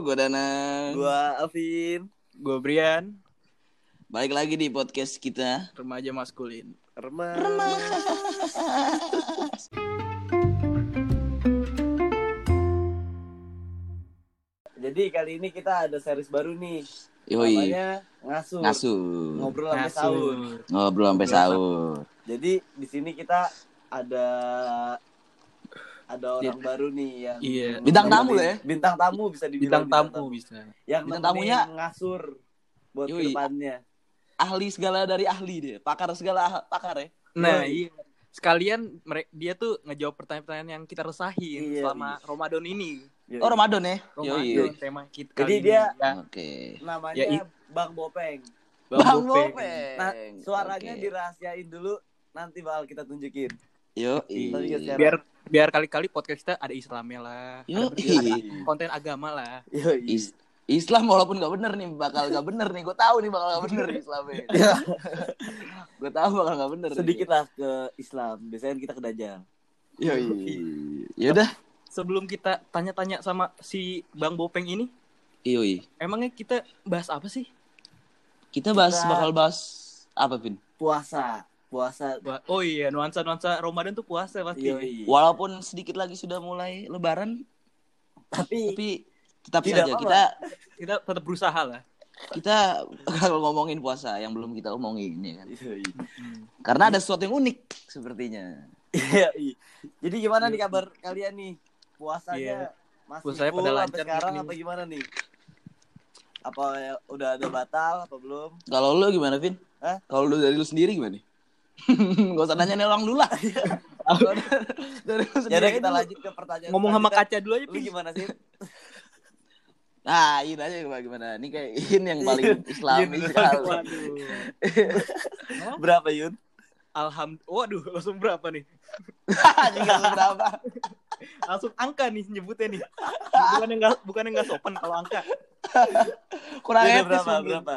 Gue Dana. Gua Alvin, Gue Brian, Balik lagi di podcast kita. remaja maskulin. Remah. Jadi kali ini kita ada series baru nih. Yoi, Namanya Ngasur. ngasuh. Ngobrol sampai sahur. Ngobrol sampai sahur. Jadi di sini kita ada ada orang baru nih yang Iya. Bintang tamu ya. Bintang tamu bisa dibilang Bintang tamu bisa. Yang Bintang tamunya- ngasur buat Yoi. ke depannya. Ahli segala dari ahli dia. Pakar segala ah- pakar ya. Nah, Yoi. iya. Sekalian dia tuh ngejawab pertanyaan-pertanyaan yang kita resahin Iya, selama Ramadan ini. Yoi. Oh, Ramadan ya. Ramadan Yoi. tema kita. Jadi dia- Ya, Oke. Namanya Ya, Bang Bopeng. Bang Bopeng. Bopeng. Nah, suaranya Oke. dirahasiain dulu nanti bakal kita tunjukin. Yo, ya Biar biar kali-kali podcast kita ada Islamnya lah. Yo, Ada, ada konten agama lah. Yoi. Is- Islam walaupun gak bener nih bakal gak bener nih gue tahu nih bakal gak bener nih Islamnya Ya, gue tahu bakal gak bener sedikit lah ke Islam. Biasanya kita ke Dajjal. yo yaudah Sebelum kita tanya-tanya sama si Bang Bopeng ini, yoi emangnya kita bahas apa sih? kita bahas Kita- bakal bahas apa pin Puasa, puasa. Oh iya, nuansa-nuansa Ramadan tuh puasa pasti. Yoi. walaupun sedikit lagi sudah mulai Lebaran Tapi tapi tetap Tidak saja kita Kita tetap berusaha lah. kita kalau ngomongin puasa yang belum kita omongin ya kan Yoi. karena ada sesuatu yang unik sepertinya Yoi. Jadi gimana nih kabar kalian nih? Puasanya Iya. masih Puasanya full pada sampai lancar sekarang nih. apa gimana nih? Apa ya, udah ada batal apa belum? kalau lu gimana Vin Hah? kalau lu dari lu sendiri gimana Gak usah nanya nih orang dulu lah dari Ya sendiri udah kita dulu. lanjut ke pertanyaan. Ngomong sama kaca dulu aja, Lu Pin. gimana sih? Nah, ini aja gimana, gimana. Ini kayak ini yang paling islami Yun. sekali. Waduh. Berapa Yun? Alhamdulillah. Waduh, langsung berapa nih? Tahu berapa. Langsung angka nih nyebutnya nih. Bukan yang nggak bukan yang nggak sopan kalau angka. Kurang Ya udah, etis berapa? Berapa?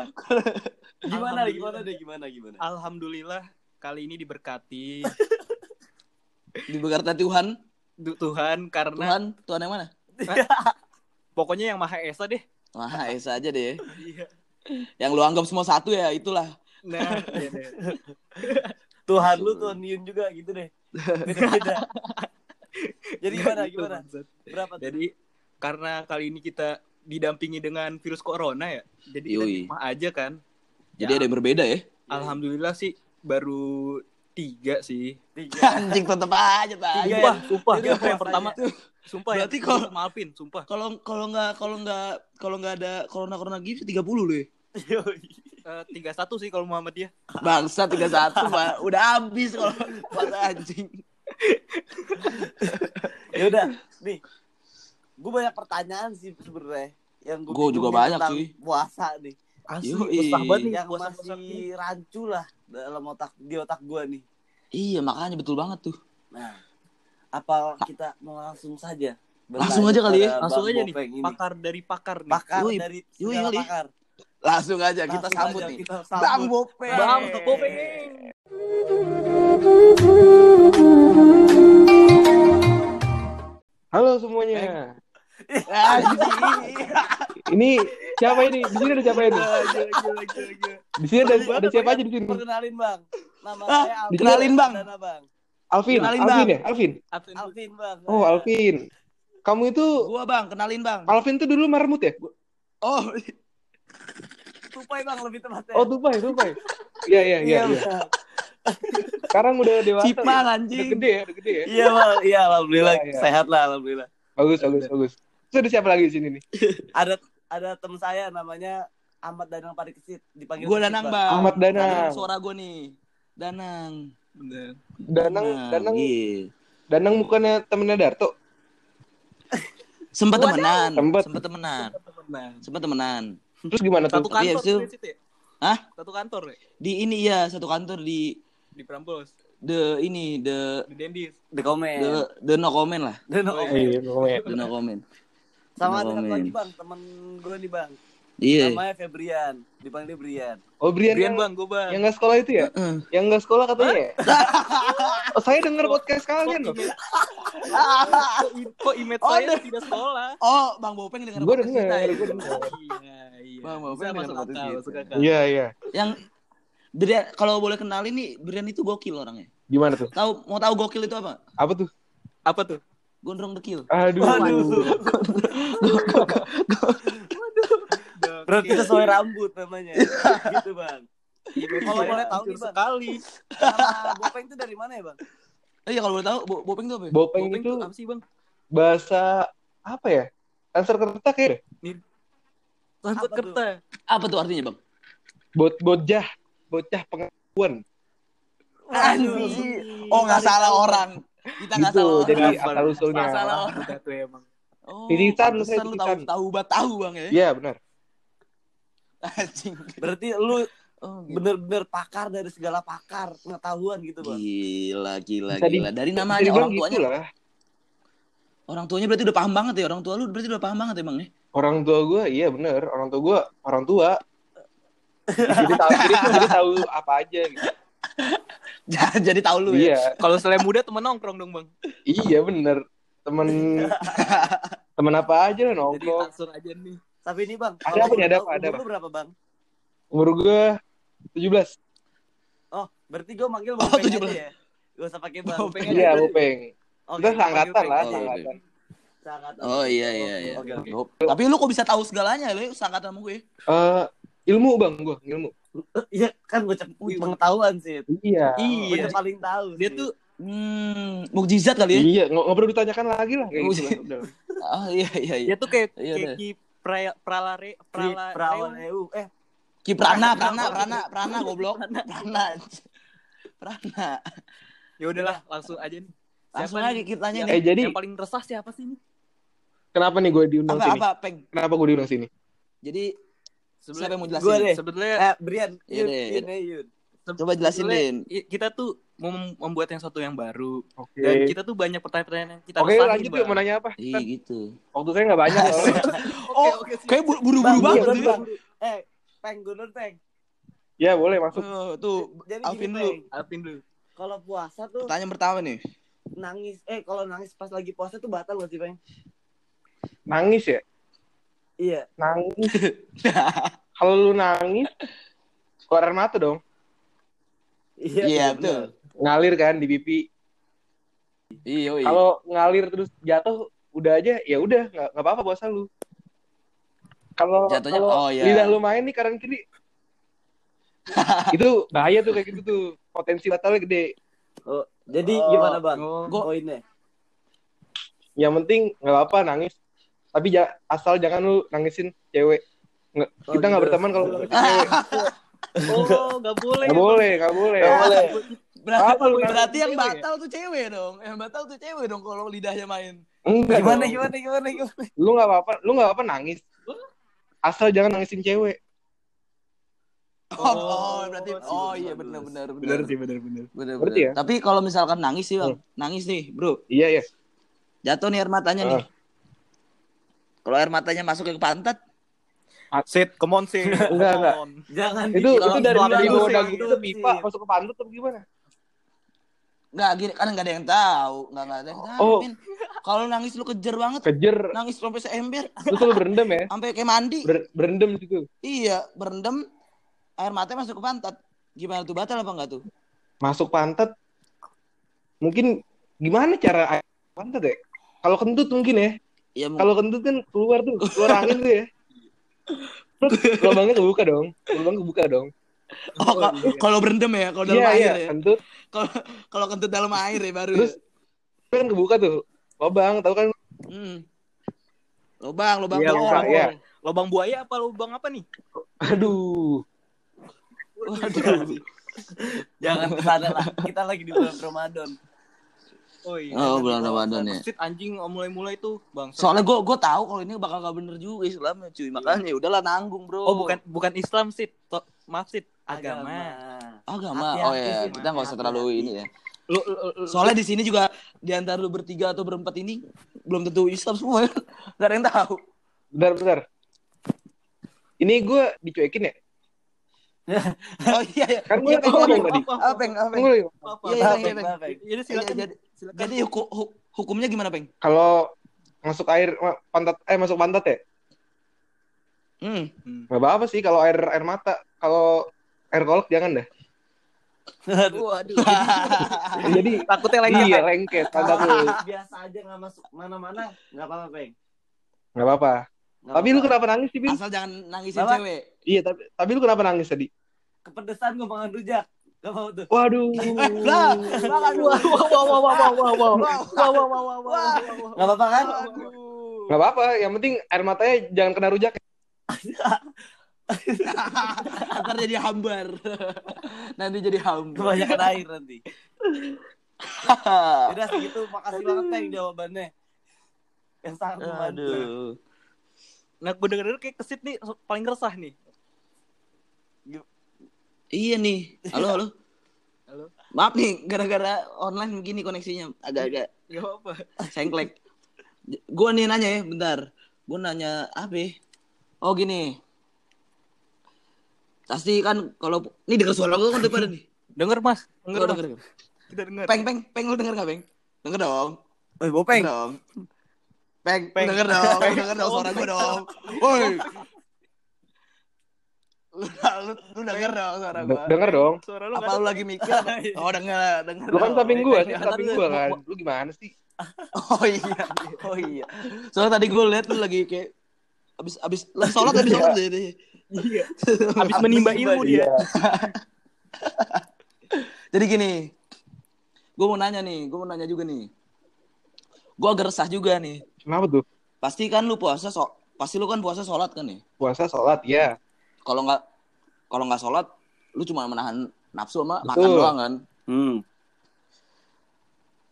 Gimana gimana deh gimana gimana? Alhamdulillah kali ini diberkati Diberkati Tuhan. du- Tuhan karena Tuhan, Tuhan yang mana? pokoknya yang Maha Esa deh. Wah, Esa aja deh. Iya. Yang lu anggap semua satu ya, itulah. Nah, iya deh. Tuhan lu Tuhan Yun juga gitu deh. Beda-beda. Jadi gimana Gitu, gimana? Berapa tuh? Jadi karena kali ini kita didampingi dengan virus corona ya. Jadi kita aja kan. Jadi Ya. ada yang berbeda ya. Alhamdulillah sih baru tiga sih. Tiga. Anjing tetep aja, Tiga Pak. ya? Sumpah, sumpah. Jadi Yang pertama, sumpah ya. Berarti kalau- sama Alvin, sumpah. Kalau kalau nggak kalau nggak kalau nggak ada corona corona gitu 30 lu ya. Yoi. Eh, Tiga satu sih kalau Muhammadiyah. Bangsa 31 Pak. Udah habis kalau puasa anjing. ya udah nih gue banyak pertanyaan sih sebenarnya yang gue Gua juga banyak sih. puasa nih Asli, Yoi. banget nih yang puasa-puasa masih gini. rancu lah dalam otak di otak gue nih Iya, makanya betul banget tuh. nah apa kita mau langsung saja Langsung aja kali ya. Langsung Bang aja nih, ini? pakar dari pakar nih. pakar Yoi. dari Yoi kali. pakar Langsung aja kita Langsung sambut aja nih. kita Bang sambut. Bopeng. Bang Bopeng. Halo semuanya. Ini siapa ini? Di sini ada siapa ini? Gila. Di sini ada ada siapa aja di sini? perkenalin bang nama Ah, saya Alvin dikenalin, Bang. Bang Alvin, Kenalin, Alvin Bang. ya, Alvin. Alvin, Alvin bang Oh, Alvin. Kamu itu Gua Bang, kenalin Bang. Alvin tuh dulu marmut ya? Oh, tupai bang lebih tepatnya Oh, tupai, tupai. Iya, iya, iya, iya. Bang. Sekarang udah dewasa. Cipang Udah anjing. gede ya, udah gede ya. iya bang iya alhamdulillah Iya, iya. sehat lah alhamdulillah Bagus, bagus, bagus. Terus ada siapa lagi di sini nih? ada ada teman saya namanya Ahmad Danang Parikesit dipanggil Gua Kesit, Danang, Bang. Bang. Ahmad Danang. Dengar Suara gua nih. Danang. Bener. Danang, Danang, Iya. Danang bukannya temennya Darto? Sempet temenan. Sempet. Sempet temenan. Nah, Sempet temenan. Terus gimana Satu tuh? kan- kantor Iya, ya? Hah? Satu kantor ya? Di ini ya, satu kantor di Di Prambos. the ini the Di Dendis. The Comment. the the no comment lah. The No Oh, Comment. Iya, pokoknya. The no comment. Sama ada satu lagi bang, temen gue nih bang. Iya. Namanya Febrian, dipanggil Brian. Oh Brian, Brian yang, bang, gue bang. yang nggak sekolah itu ya? Heeh. Yang nggak sekolah katanya ya? oh, saya dengar podcast kalian loh. Kok, i- kok image Oh, saya tidak sekolah? Oh, Bang Bopeng dengar Gue podcast kita dengar, ya? gue dengar. Iya, iya. Bang, masuk dengar podcast masuk akal. Iya iya. Yang Brian kalau boleh kenalin nih, Brian itu gokil orangnya. Gimana tuh? Tahu mau tahu gokil itu apa? Apa tuh? Apa tuh? Gondrong dekil. Aduh. Waduh. Berarti sesuai rambut namanya. gitu, Bang. Kalau Saya boleh tahu nih, Bang. sekali. Nama Bopeng itu dari mana ya, Bang? Eh, iya kalau boleh tahu, Bo- Bopeng itu apa? ya? Bopeng Bopeng itu apa sih bang? bahasa apa ya? Answer kerta kayak tuh? kerta. Apa tuh artinya, Bang? bot bocah bocah pengetahuan Anjir. Oh, nggak salah orang. Kita nggak gitu. salah. Jadi asal usulnya. Salah tuh emang. Oh, saya lu tahu tahu bat tahu, Bang ya. Iya benar. Anjing. Berarti lu Oh, gitu. bener-bener pakar dari segala pakar pengetahuan gitu, Bang. Gila, gila, Bisa gila. Dari namanya orang tuanya. gitu lah. Orang tuanya berarti udah paham banget ya. Orang tua lu berarti udah paham banget ya, Bang ya. Orang tua gue, iya bener. Orang tua gue, orang tua. jadi tahu, jadi, jadi tahu apa aja. Gitu. Jadi tahu lu ya. Iya, Kalau selain muda temen nongkrong dong bang. iya bener. Temen, temen apa aja lah Jadi nongkrong. langsung aja nih. Tapi ini, Bang. Ada apa nih, ada apa, ada umur berapa, Bang? Umur gue 17. Oh, berarti gue manggil Oh, Bopeng 17. aja ya? Gak usah pakai Bang. Bopeng Bopeng Iya. Bopeng. Oke, Kita gua seangkatan panggil lah, seangkatan. Seangkatan. Oh iya iya iya. Oke, oke. Tapi lu kok bisa tahu segalanya lu sangkatan sama gue? Eh, ilmu bang, gue ilmu. Iya, kan gue pengetahuan sih. Iya. Iya. Gue paling tahu. Dia sih. tuh Hmm, mukjizat kali ya? Iya, nggak nggak perlu ditanyakan lagi lah kayak Oh, gitu. iya. lah. Oh iya iya iya. dia tuh kayak Iya, kayak ki pra- pralare prala Perawan Reum. EU. Eh, Ki Prana, Prana, Prana, Prana goblok. Prana. Prana. Ya udahlah, langsung aja nih. Langsung aja kita tanya nih. Eh jadi Yang paling resah siapa sih ini? kenapa nih gue diundang Apa sini? apa peng? Kenapa gue diundang sini? Jadi siapa yang mau jelasin? deh. Sebetulnya eh Brian, Iya Yun, deh. Yun, eh, Yun. Coba jelasin Din. Kita tuh mau mem- membuat yang satu yang baru Oke. dan kita tuh banyak pertanyaan yang kita Oke, resahin, lanjut yuk Bang. mau nanya apa? Iya gitu. waktu saya nggak banyak. Oh, oke, siap. kayak buru-buru Bang, banget Bang, nih. Bang. Eh, Peng, Gunur Peng. ya boleh masuk. Oh, tuh, Jadi Alvin gini, dulu. Peng. Alvin dulu. Kalau puasa tuh Pertanyaan pertama nih. nangis. Eh, kalau nangis pas lagi puasa tuh batal gak sih, Peng? Nangis ya? Iya. Nangis. Kalau lu nangis, keluar air mata dong. Iya, Iya, bener. betul. Ngalir kan di pipi. Iya, iya. Kalau ngalir terus jatuh, udah aja, ya udah nggak apa-apa puasa lu. Kalau Jatuhnya- kalau oh, iya. lidah lu main nih kanan kiri, itu bahaya tuh kayak gitu tuh. Potensi batalnya gede. Oh, jadi Oh, gimana, Bang? Oh, Gua- Poinnya. Yang penting nggak apa-apa nangis. Tapi ja- asal jangan lu nangisin cewek. Nggak, Oh, kita nggak berteman kalau nangisin cewek. oh, nggak boleh. Nggak boleh, nggak boleh. Nggak boleh. Berarti, Apa lu berarti yang cewek batal tuh cewek dong. Yang batal tuh cewek dong kalau lidahnya main. Enggak. Gimana, gimana, gimana, gimana? Lu nggak apa-apa, lu nggak apa-apa nangis. Asal jangan nangisin cewek. Oh, Oh, oh, berarti bagus, oh iya bagus. benar benar Bener sih. Bener, Berarti bener. ya? Tapi kalau misalkan nangis sih, Bang. Nangis nih, Bro. Iya ya. Jatuh nih air matanya nih. Kalau air matanya masuk ke pantat, Sit, come on, Sit. Enggak, enggak. Jangan Itu itu dari dari sih, dagu gitu itu pipa sih. masuk ke pantat atau gimana? Enggak, gini kan enggak ada yang tahu, enggak enggak ada yang tahu. Oh. Kalau nangis lu kejer banget, Kejer. nangis sampai seember, Terus lu berendam ya? sampai kayak mandi. Ber- berendam situ. Iya, berendam air matanya masuk ke pantat. Gimana tuh batal apa enggak tuh? Masuk pantat. Mungkin gimana cara air pantat ya? Kalau kentut mungkin ya. Ya Kalau kentut kan keluar tuh, keluar angin tuh ya. Terus lubangnya kebuka dong. Lubang kebuka dong. oh, ka- kalau berendam ya, kalau dalam Iya, air iya, ya. kentut Kalau kalau kentut dalam air ya baru Terus- ya. kan kebuka tuh. Lubang, tahu kan? Hmm. Lubang, lubang Iya, bolong. lubang, iya. Lubang buaya apa lubang apa nih? Aduh. Waduh. Jangan ke sana lah. Kita lagi di bulan Ramadan. Oh iya. Oh, bulan Ramadan ya. Sit anjing mulai-mulai tuh, Bang. Soalnya gue gue tahu kalau ini bakal gak bener juga Islamnya cuy. Makanya ya udahlah nanggung bro. Oh, bukan bukan Islam, Sit. To- maaf, Sit. Agama. agama. Oh ya, sih, kita nggak usah terlalu ini ya. Lu, lu, lu- Soalnya di sini juga di antara lu bertiga atau berempat ini belum tentu Islam semua. ya. Gak ada yang tahu. Bentar, bentar. Ini gue dicuekin ya? Oh iya iya. Kan gue Iya, Peng, ngomong Peng. tadi. Ah, Peng, ah, Kan Peng. gue- Iya, Apa, iya, iya. Peng. Jadi Iya, silakan. jadi jadi huku- hu- hukumnya gimana, Peng? Kalau masuk air pantat eh masuk pantat ya? Hmm. Gak apa-apa sih kalau air air mata. Kalau air kolok jangan dah. Waduh. Jadi Takutnya lagi iya lengket biasa aja nggak masuk mana-mana nggak apa-apa peng Gak apa-apa. Nggak Tapi lu kenapa nangis sih, Bin? Asal jangan nangisin Apa? cewek. Iya, tapi tapi lu kenapa nangis tadi? kepedesan gue makan rujak gak mau tuh Waduh. Lah, makan Wah, wah, wah, wah, wah, wah, wah, wah. Wah. Wah, wah, wah, wah, wah. nggak apa-apa kan Aduh. Gak apa-apa, yang penting air matanya jangan kena rujak. Ntar jadi hambar. Nanti jadi hambar. kebanyakan air nanti udah segitu makasih banget peng jawabannya yang sangat membantu Aduh. Nah, gue denger kayak kesit nih paling resah nih. Iya nih. Halo, halo. Halo. Maaf nih, gara-gara online begini koneksinya agak-agak Gak apa. sengklek. Gue nih nanya ya, bentar. Gue nanya apa? ya? Oh gini. Pasti kan kalau ini denger suara gue kan daripada nih. Denger, Mas. Gue Denger, Mas. denger. Kita denger. Peng, peng, peng lu denger gak, peng? Denger dong. Woi, Bopeng. Denger dong. Peng, Peng. denger dong, denger dong suara gue dong. Woi. Lu, lu, lu denger dong suara gue. Denger dong. Suara lu Apa lu lagi mikir? Oh denger, denger. Lu kan dong. samping gua, sih Denger. samping gua kan. Lu gimana sih? Oh iya, oh iya. Soalnya tadi gue liat lu lagi kayak abis abis lah sholat abis sholat deh. deh. Iya. Habis menimba ilmu dia. Jadi gini, gue mau nanya nih, gue mau nanya juga nih. Gue agak resah juga nih. Kenapa tuh? Pasti kan lu puasa so, pasti lu kan puasa sholat kan nih. Puasa sholat, ya. Kalau nggak kalau nggak sholat, lu cuma menahan nafsu sama makan doang kan. Hmm.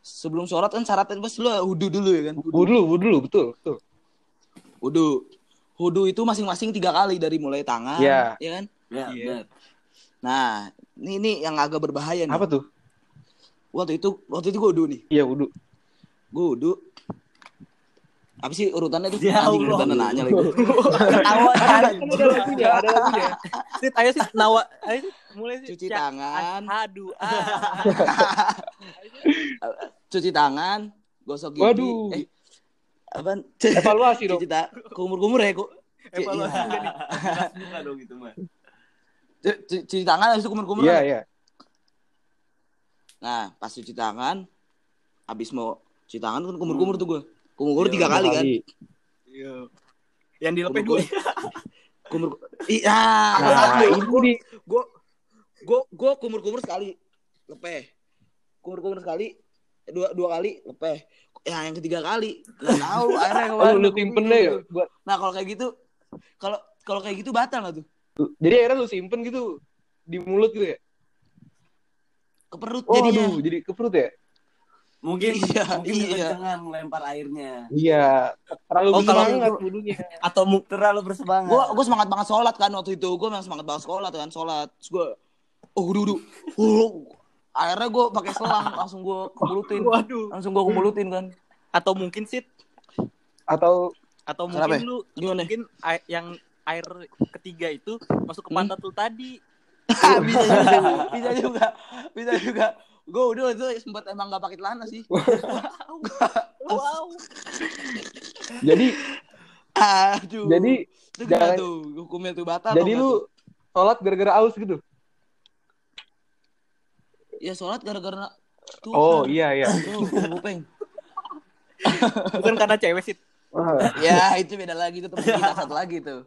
Sebelum sholat kan syaratnya pasti lu wudhu dulu ya kan. Wudhu dulu, wudhu dulu, betul, betul. Wudhu. Wudhu itu masing-masing tiga kali dari mulai tangan, Iya. ya kan? Ya, Iya. benar. Nah, ini ini yang agak berbahaya nih. Apa tuh? Waktu itu waktu itu gue wudhu nih. Iya, wudhu. Gue wudhu. Apa sih urutannya tuh? Ya Anjing, Allah. urutannya nanya lagi. Ketawa kan. Ada lagunya, ada lagunya. Sit, ayo sih nawa. Ayo sih, mulai sih. Cuci Cak. tangan, Aduh. Ah. cuci tangan, gosok gigi. Waduh. Eh, apaan? Evaluasi dong. Cuci ta kumur-kumur ya, kok. Evaluasi Iya. nih. Buka dong itu mah. Cu- cu- Cuci tangan habis itu kumur-kumur. Iya, kan? iya. Nah, pas cuci tangan, habis mau cuci tangan kan kumur-kumur tuh gue. Kumur-kumur tiga Dua kali kan. Iya. Yang dilepeh dua. Kumur Iya. Nah, itu di Gue gue gue kumur-kumur sekali lepeh. Kumur-kumur sekali dua dua kali lepeh. Ya yang ketiga kali nggak tahu akhirnya Oh, lu simpen deh ya. Nah kalau kayak gitu kalau kalau kayak gitu batal nggak tuh? jadi akhirnya lu simpen gitu di mulut gitu ya. Ke perut Oh, jadinya. aduh, jadi ke perut ya? Mungkin Iya, mungkin iya. kekencangan melempar airnya. Iya, terlalu Oh, itu- wudhunya. Atau mu Terlalu bersemangat. Gue gue semangat banget sholat kan waktu itu. Gue memang semangat banget sholat kan sholat. Terus gue oh udah udah. Oh, akhirnya gue pakai selang langsung gue kemulutin. Waduh. Langsung gue kemulutin kan. Atau mungkin sit Atau atau Kenapa mungkin ya? lu Gimana? mungkin ai- yang air ketiga itu masuk ke Hmm? pantat lu tadi. bisa juga. Bisa juga. Bisa juga. Gue udah itu sempat emang gak pakai celana sih. Wow. jadi Aduh. jadi itu jangan- tuh hukumnya tuh batal. jadi lu sholat gara-gara aus gitu. ya sholat gara-gara tuh. Oh, iya iya. Tuh, kuping. Bukan karena cewek sih. Ya itu beda lagi itu teman kita satu lagi tuh.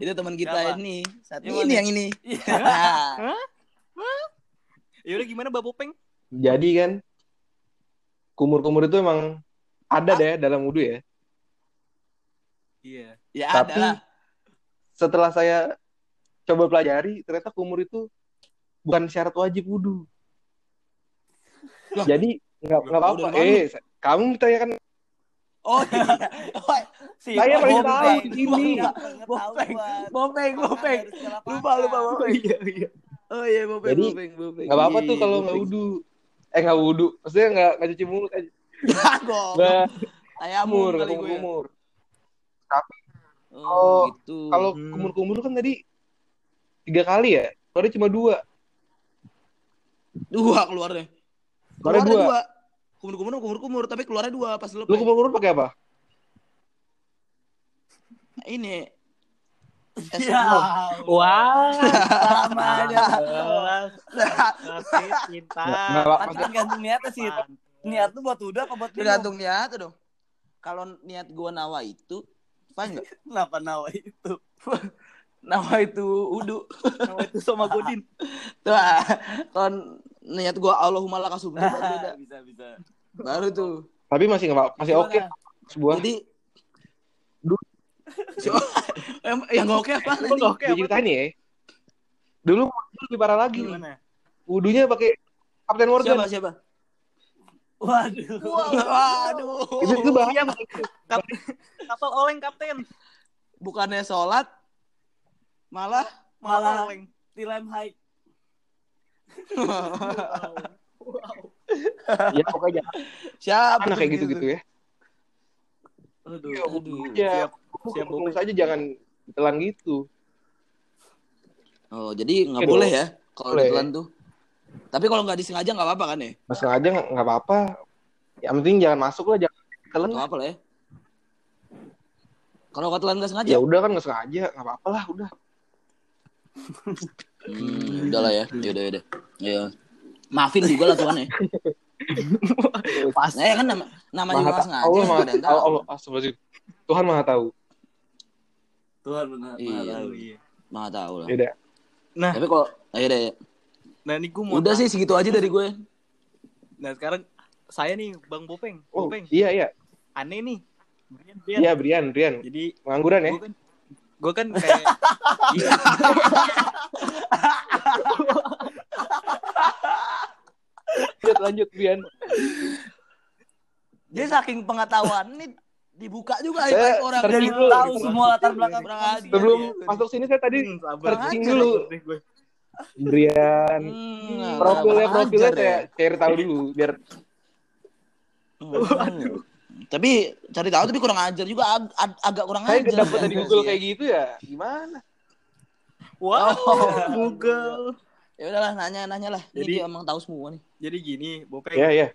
itu teman kita Siapa? ini satu ini mana? yang ini. Ya udah gimana Mbak Bopeng? Jadi kan kumur-kumur itu emang ada deh dalam wudhu ya. Iya. ya ada Tapi lah. setelah saya coba pelajari, ternyata kumur itu bukan syarat wajib wudhu. Lah. Jadi nggak nggak apa-apa. Eh, kamu tanyakan Oh iya. Oh, Si Saya paling tahu di sini. Bopeng, Bopeng, Bopeng. Lupa, lupa, Bopeng. iya iya. Oh iya, Bopeng, Jadi, Bopeng, Bopeng. nggak apa-apa tuh Iya, kalau nggak wudhu. Eh nggak wudhu, maksudnya nggak nggak cuci mulut aja. Goblok. Nggak Ayam kumur, kali gue. ya. kumur. Tapi Oh, Oh, gitu. Kalau Hmm. kumur-kumur kan tadi tiga kali ya. Keluarnya cuma dua. dua keluarnya. Keluarnya dua. dua. Kumur-kumur kumur-kumur tapi keluarnya dua pas lu. Lu kumur-kumur pakai apa? Ini Ya. Wah, Namanya. Kasih cinta. Nggak, Kan tergantung niatnya sih. Niat lu buat udah apa buat minum? tergantung niat dong. Kalau niat gua nawa itu fine enggak? Kenapa nawa itu? Nawa itu udu. Nama itu sama Godin. Tuh, ah, kalau niat gua Allahumma laka sumber baru beda. bisa bisa. Baru tuh. Tapi masih nggak masih oke sebuah. Jadi Si- yang oke apa? Nggak oke apa? ceritain ya. Dulu lebih parah lagi. Gimana? Wudunya pakai Kapten Morgan. Siapa siapa? Waduh. Waduh. Itu itu bahaya. Kapal oleng kapten. Bukannya sholat, malah Malah oleng. Tilem high. ya pokoknya siapa Anak kayak gitu-gitu ya. Aduh. Aduh. Ya, Siap. siap Siap, ngomong saja jangan ditelan gitu. Oh, jadi nggak boleh ya kalau ditelan tuh. Tapi kalau nggak disengaja nggak apa-apa kan ya? Mas sengaja nggak nggak apa-apa. Yang penting jangan masuk lah, jangan ditelan. Nggak apa lah ya. Kalau ketelan nggak sengaja, Ya udah kan nggak sengaja, nggak apa-apa lah, udah. hmm, udah lah ya. Ya udah, ya udah. Ya. Maafin juga lah Tuhan ya. Pas. Nah, ya kan nama, namanya Maha juga ta- sengaja. Allah maha tahu. Allah, Allah astagfirullahaladzim. Tuhan maha tahu. Tuhan benar. Iya. benar tahu. Iya. Maha tahu lah. Ya udah. Nah, Tapi kalau udah ya. nah ini gue mau Udah sih segitu aja dari gue. Nah, sekarang saya nih Bang Bopeng. Oh, Bopeng, iya iya. aneh nih. Brian, Brian. Iya, Brian, Brian. Jadi Pengangguran ya? gue kan gue kan kayak Lanjut, lanjut, Brian. Dia saking pengetahuan nih dibuka juga Saya aib orang. Jadi dulu. tahu semua latar belakang ajar. Sebelum Iya. masuk sini saya tadi Hmm, searching dulu. Brian. Hmm, Profilnya profilnya saya ya. cari tahu dulu biar Hmm. Tapi cari tahu tapi kurang ajar juga ag- ag- agak kurang saya ajar. dapat dari ya. Google kayak gitu ya. Gimana? Wow, Oh. Google. Ya udahlah nanya nanya lah. Ini Jadi- dia emang tahu semua nih. Jadi gini, Bopeng. Ya, ya.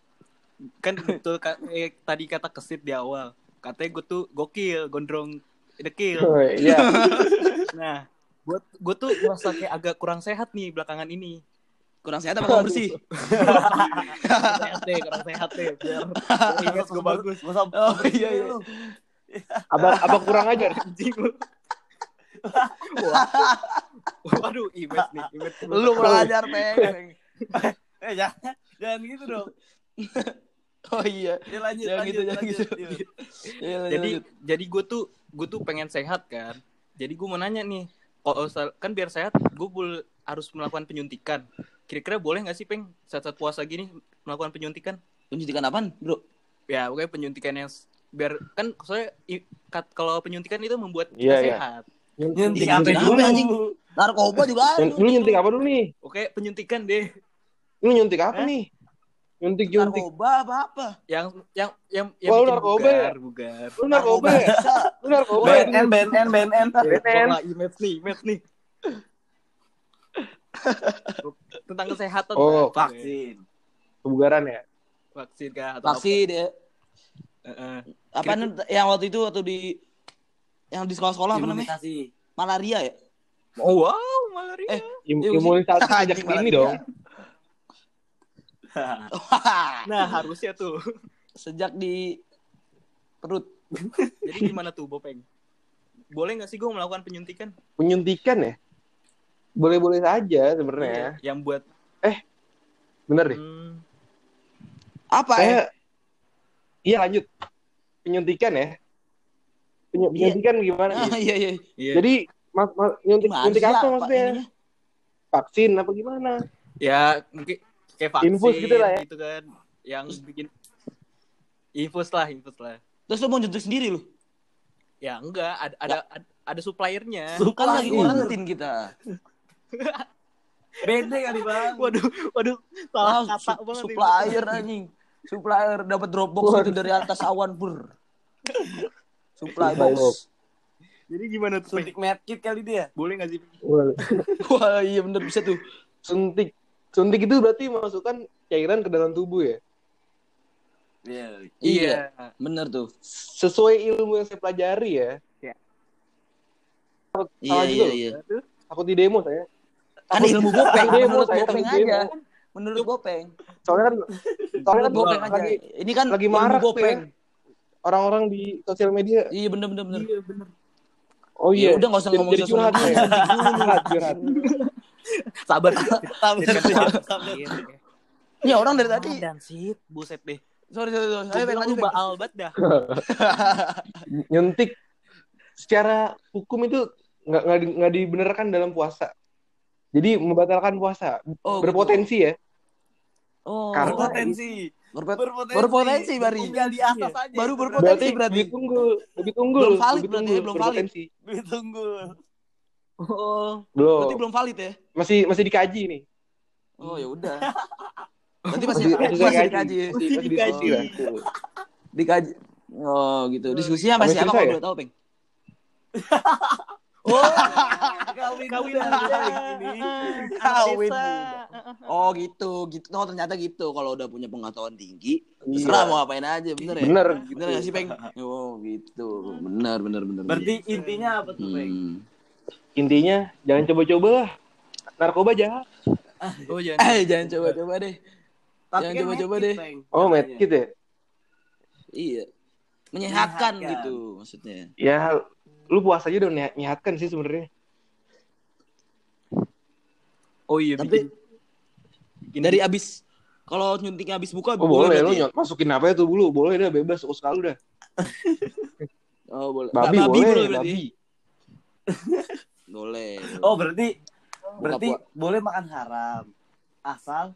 Kan betul ka- eh, tadi kata kesit di awal. Katanya gue tuh gokil, gondrong dekil. Oh, Iya. Nah, gue gue tuh merasa kayak agak kurang sehat nih belakangan ini. Kurang sehat apa kurang bersih? Kurang sehat deh, kurang sehat deh. Biar, image gue bagus. Oh iya iya. Apa apa kurang ajar? Anjing lu. Wah. Waduh, image nih, image Lu kurang ajar, Peng. Eh jangan, jangan gitu dong. Oh iya. Ya lanjut, Jangan lanjut, gitu, jangan lanjut. gitu. Yuk. Iya, lanjut, jadi lanjut. jadi gue tuh gue tuh pengen sehat kan jadi gue mau nanya nih kalau kan biar sehat gue bul- harus melakukan penyuntikan kira-kira boleh nggak sih peng saat saat puasa gini melakukan penyuntikan penyuntikan apaan, Bro? ya pokoknya penyuntikan yang biar kan soalnya kalau penyuntikan itu membuat kita Iya, iya. sehat Nyuntik Nyuntik apa apa, dulu? anjing? Narkoba juga ada. Lu nyuntik apa dulu nih? oke penyuntikan deh Lu nyuntik apa Hah? nih? Nyuntik nyuntik. Narkoba apa apa? yang yang yang yang Wah, lu bikin narkoba bugar, ya? bugar. Lu narkoba ya? Lu narkoba? BNN, BNN, BNN. BNN. Image nih image nih tentang kesehatan Oh. Vaksin. Kebugaran ya? vaksin kah atau Vaksin ya. apa? Heeh. Apa nih yang waktu itu waktu di yang di sekolah-sekolah apa namanya? Malaria ya? Oh wow, malaria. Eh, Im Iya, imunisasi dini dia. dong. Nah, harusnya tuh. Sejak di perut. Jadi gimana tuh, Bopeng? Boleh nggak sih gue melakukan penyuntikan? Penyuntikan ya? Boleh-boleh saja sebenarnya. Yang buat Bener deh. hmm, Apa ya? Saya Iya lanjut. Penyuntikan ya. Penyu- Iya. Penyuntikan gimana? Ah, iya iya. iya. Jadi mas, mas, nyuntik, Gimana nyuntik apa Pak, maksudnya? ininya? Vaksin apa gimana? ya mungkin kayak vaksin Infus gitu lah ya. gitu kan. Yang bikin infus lah, infus lah. Terus lu mau nyuntik sendiri lu? Ya enggak, ada ada ada, ada suppliernya. Kan lagi kuarantin kita. Beda kali bang. Waduh, waduh, Ah, salah kata su- banget. ini. supplier anjing. Supplier dapat Dropbox itu dari atas awan pur. Supply Supply box. Jadi gimana tuh? Suntik medkit kali dia. Boleh gak sih? Wah, iya bener bisa tuh. Suntik. Suntik itu berarti masukkan cairan ke dalam tubuh ya. Iya. Iya, bener tuh. Sesuai ilmu yang saya pelajari ya. Iya, Salah iya, juga loh. iya. Takut di demo saya. Kan ilmu Bopeng, Demo, menurut saya Bopeng aja. Menurut Bopeng. Soalnya kan soalnya kan Bopeng aja. lagi Ini kan lagi tuh Bopeng. ya. Orang-orang di sosial media. Iya bener bener bener. Iya bener. Oh Ya iya. udah nggak usah Jadi- ngomong jadi sosial curhat saya. Curhat, curhat. Sabar. Sabar, sabar. Ini orang dari tadi. Dan sih, buset deh. Sorry sorry sorry. Gue Ayo Peng bilang lanjut baal banget dah. Nyuntik secara hukum itu nggak nggak di- nggak dibenarkan dalam puasa. Jadi membatalkan puasa. Oh, Berpotensi ya. Oh. Karena- Berpotensi. Berpot- Berpotensi. Berpotensi, Bari. Tinggal di atas aja. Baru berpotensi. Berarti berarti. lebih tunggu, lebih tunggu, Belum valid lebih berarti ya, belum valid. berpotensi. Ditunggu. Oh. Belum. Berarti belum valid ya? Masih masih dikaji nih. Oh ya udah. Berarti masih Masih, masih, masih dikaji. Masih, masih dikaji lah. Dikaji. Oh gitu. Diskusinya masih apa kalau ya? boleh tahu, Peng? Kawin Kawin muda ini. Kawin. Oh gitu, gitu. Oh ternyata gitu. Kalau udah punya pengetahuan tinggi, Iya. terserah mau ngapain aja, bener ya? Bener. Bener gak sih, Peng? Oh gitu. Bener, bener, bener. Berarti intinya apa tuh, Peng? Hmm. Intinya jangan coba-coba lah. Narkoba jahat. Oh jangan. Eh, jangan coba-coba deh. Tapi Jangan kan coba-coba deh. Peng. Oh, medkit ya? Iya. Menyehatkan Menyehatkan. gitu maksudnya. Ya, lu puasa aja udah nyehatkan sih sebenarnya. Oh iya. Tapi- bikin- Dari abis kalau nyuntiknya abis buka Oh boleh, lu berarti ya? nyot masukin apa ya tuh dulu, boleh dah bebas suka sekali dah. Oh, boleh. Babi, Ba- boleh, berarti. babi. Boleh. Oh, berarti Buka berarti pua- boleh makan haram. Asal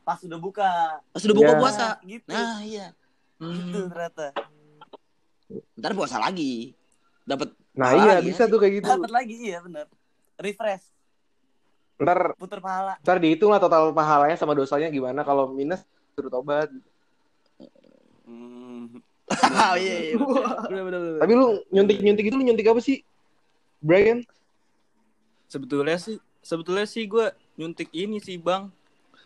pas udah buka. Pas udah buka Ya. puasa. Gitu. Nah, iya. Gitu Hmm. ternyata. Ntar puasa lagi. Dapat Nah iya lagi bisa ya. tuh kayak gitu. Dapat lagi iya bener. Refresh, Ntar puter pahala. ntar dihitung lah total pahalanya sama dosanya gimana kalau minus suruh tobat. Hmm. Oh iya iya. Bener bener bener. Tapi lu nyuntik-nyuntik itu lu nyuntik apa sih? Brian? Sebetulnya sih, sebetulnya sih gue nyuntik ini sih bang.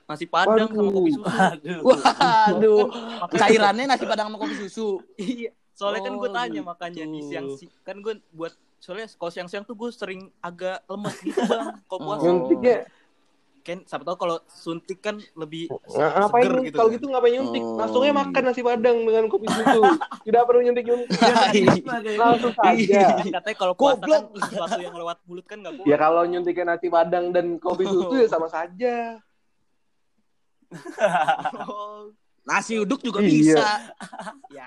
Nasi padang sama Waduh. kopi susu. Aduh. Waduh. Cairannya nasi padang sama kopi susu. Iya. Soalnya kan gue Oh, tanya gitu. makanya di siang si kan gue buat soalnya kalau siang-siang tuh gue sering agak lemes gitu bang. Kalau puasa Oh. Nyuntiknya kan siapa tahu kalau suntik kan lebih ngapain seger lu- gitu kalau kan. gitu ngapain nyuntik? Oh, Langsungnya makan nasi padang dengan kopi susu. Tidak perlu nyuntik-nyuntik. Iya. Langsung saja. Kan katanya kalau puasa kan sesuatu yang lewat mulut kan gak boleh. Ya kalau nyuntiknya nasi padang dan kopi susu ya sama saja. Nasi uduk juga Iya. bisa. ya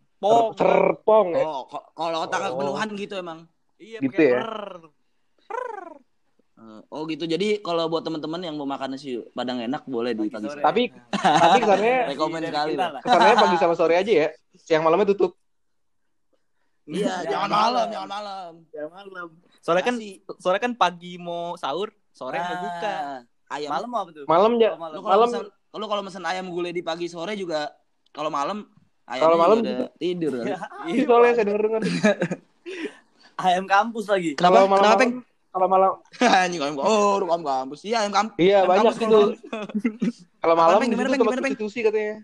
Serpong. Ser- Serpong ya. Oh, kalau otak Oh. kepenuhan gitu emang. Iya, Gitu ya? per. Eh, Oh gitu. Jadi kalau buat teman-teman yang mau makan nasi padang enak boleh di pagi sore. Tapi tapi kesannya Rekomen Dari sekali kesannya pagi sama sore aja ya. Siang malamnya tutup. Iya, jangan Jangan malam, malam. jangan malam. Ya malam. Soalnya kan soalnya kan pagi mau sahur, sore mau buka. Ah, Ayam. Malam apa tuh? Malam ya. Oh, malam. Lu kalau malam- mesen, lu kalau mesen ayam gulai di pagi sore juga kalau malam ayamnya Kalau malam udah tidur. kali. Iya, soalnya saya denger dengar. Ayam kampus lagi. Kenapa? Kalau malam, Kenapa, Peng? Kalau malam, Anjing ayam Oh, ayam kampus. Iya, ayam kampus. iya Ayam banyak kampus itu. kalau- malam Peng? di Gimana, Peng? tempat Gimana, Peng? prostitusi katanya.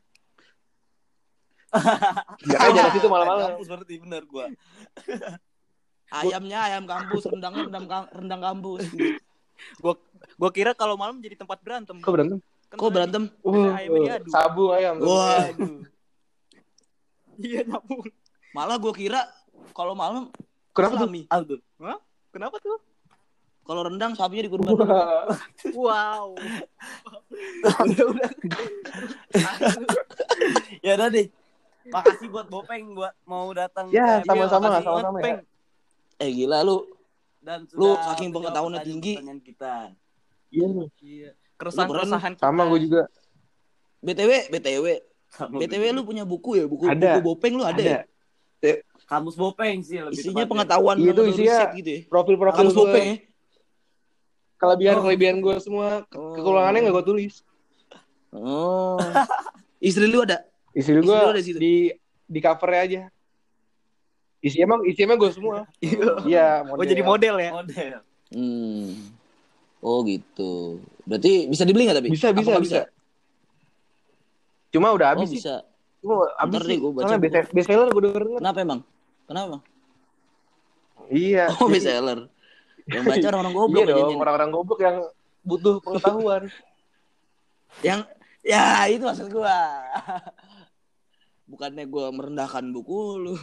Ya kan jalan situ Ayam malam-malam. kampus berarti bener gua. Ayamnya ayam kampus, rendangnya rendang rendang kampus. Gua gua kira kalau malam jadi tempat berantem. Kok berantem? Kan Kok berantem? Uh, ayamnya diadu. sabu ayam. Wah. Iya, nyambung. Malah gua kira kalau malam Kenapa tuh? Apa tuh? Kenapa tuh? Kalau rendang sapinya dikurban. Wah. Wow. Ya udah deh. Makasih buat Bopeng buat mau datang. Ya, sama-sama, sama-sama ya. Eh gila lu. Dan Lu saking pengetahuannya tinggi. kita. Iya. Iya. Keresahan Lu keren. keresahan kita. Sama gue juga. BTW, BTW, BTW lu punya buku ya? Buku Ada. buku Bopeng lu ada, ya? Ada. kamus bopeng sih lebih Isinya tepatnya. pengetahuan Iya, itu isinya gitu ya. Profil-profil Kamus gue, Bopeng ya. kelebihan-kelebihan gue semua, Oh. kekurangannya nggak gue tulis. Oh. Istri lu ada? Istri Istri gue lu ada di di di covernya aja. Isinya emang isinya gue semua. Iya, Oh jadi model ya? model. Hmm. Oh gitu. Berarti bisa dibeli nggak tapi? Bisa, bisa, nggak bisa. Cuma udah Oh habis sih. bisa. Cuma habis Ntar sih. gua baca Soalnya buku. best- bestseller gue denger. Kenapa emang? Kenapa? Iya. Oh best seller. Yang baca orang-orang goblok Iya dong, nih. orang-orang goblok yang butuh pengetahuan. Yang ya itu maksud gua. Bukannya gua merendahkan buku lu.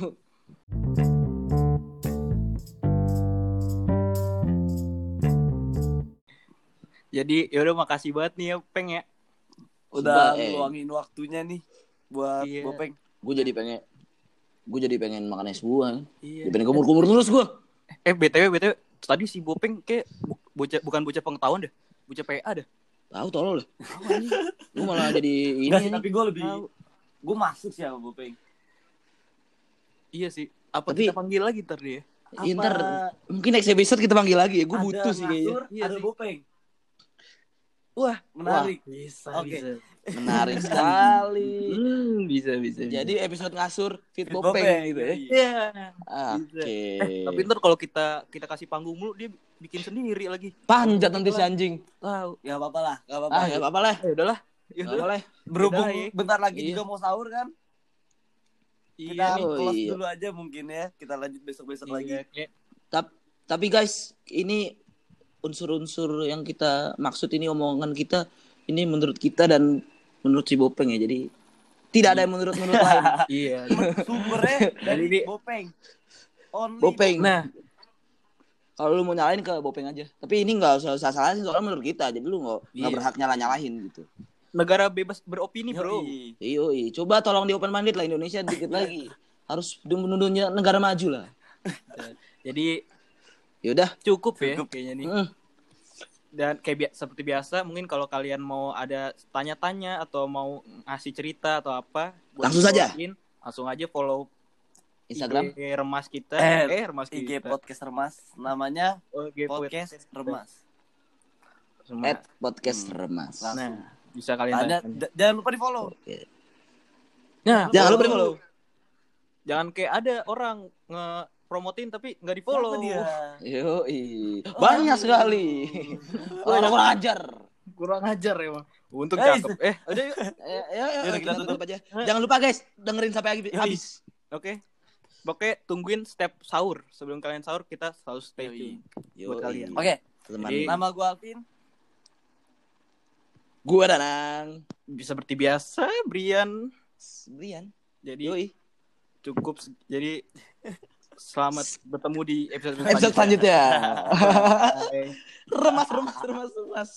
Jadi yaudah makasih banget nih ya Peng ya. Udah Sumpah, eh. ngeluangin waktunya nih buat Iya. bopeng. Gue jadi pengen gue jadi pengen makan es buah. Iya. Jadi pengen kumur-kumur terus gua. Eh BTW BTW tadi si Bopeng kayak bu- bocah bukan bocah pengetahuan deh. Bocah PA dah. Tahu tolol lah. Lu malah jadi ini. Sih, nih. tapi gue lebih gue masuk sih sama bopeng. Iya sih. Apa Tapi- kita panggil lagi ntar dia? Ya, ntar mungkin next episode kita panggil lagi ya. Gue butuh sih kayaknya. ngasur, Iya ada sih. bopeng. Wah, Menarik. bisa Oke. bisa. Menarik sekali. Hmm, bisa bisa. bisa. Jadi episode ngasur fit bopeng gitu ya. iya. Iya. Oke. Eh, tapi ntar kalau kita kita kasih panggung mulu dia bikin sendiri lagi. panjat nanti si anjing. Tahu. Ya apa-apa lah, gak apa-apa. Ah, ya apa-apa lah. Ya udahlah. Ya. Berhubung ya. bentar lagi Iya. juga mau sahur kan? Iya Kita nih. Oh, close iya. dulu aja mungkin ya. Kita lanjut besok-besok lagi. Iya, kayak- Tap- tapi guys, ini unsur-unsur yang kita maksud ini omongan kita ini menurut kita dan menurut si Bopeng ya. Jadi tidak ada yang menurut menurut lain. Iya. Sumbernya dari Jadi- bopeng. Only Bopeng. Nah, Kalau lu mau nyalain ke Bopeng aja. Tapi ini nggak usah usah salahin soalnya menurut kita. Jadi lu nggak Iya. berhak nyala nyalahin gitu. negara bebas beropini, Bro. Yoi, coba tolong di open minded lah Indonesia dikit lagi. Harus menuduhnya negara maju lah. Jadi Yaudah. cukup ya Cukup. kayaknya nih. Mm. Dan kayak bia- seperti biasa, mungkin kalau kalian mau ada tanya-tanya atau mau ngasih cerita atau apa, Langsung saja. langsung aja follow Instagram. IG remas kita. Eh, Eh, remas IG kita. podcast remas namanya Oh, IG podcast remas. Remas. At podcast Hmm. remas. Langsung. Nah, bisa kalian Tanya, jangan lupa di follow. Oke. Nah, Jangan lupa di follow. Jangan kayak ada orang nge-promotin tapi nggak di follow. Dia? Yoi. Banyak sekali. Orang kurang ajar. Kurang ajar emang. Untung Eh, cakep. Eh, Udah yuk. Ya, ya, ya, kita kita tutup aja. Jangan lupa guys, dengerin sampai habis. Yoi. habis. oke. Oke, tungguin step sahur. Sebelum kalian sahur, kita selalu stay Yoi. tune. Yoi. Buat kalian. Oke, Teman. Jadi- nama gue Alvin. Gua Danang. Seperti biasa, Brian. Brian. Jadi Yoi. cukup. Jadi selamat bertemu di episode Episode selanjutnya. Remas, remas, remas, remas.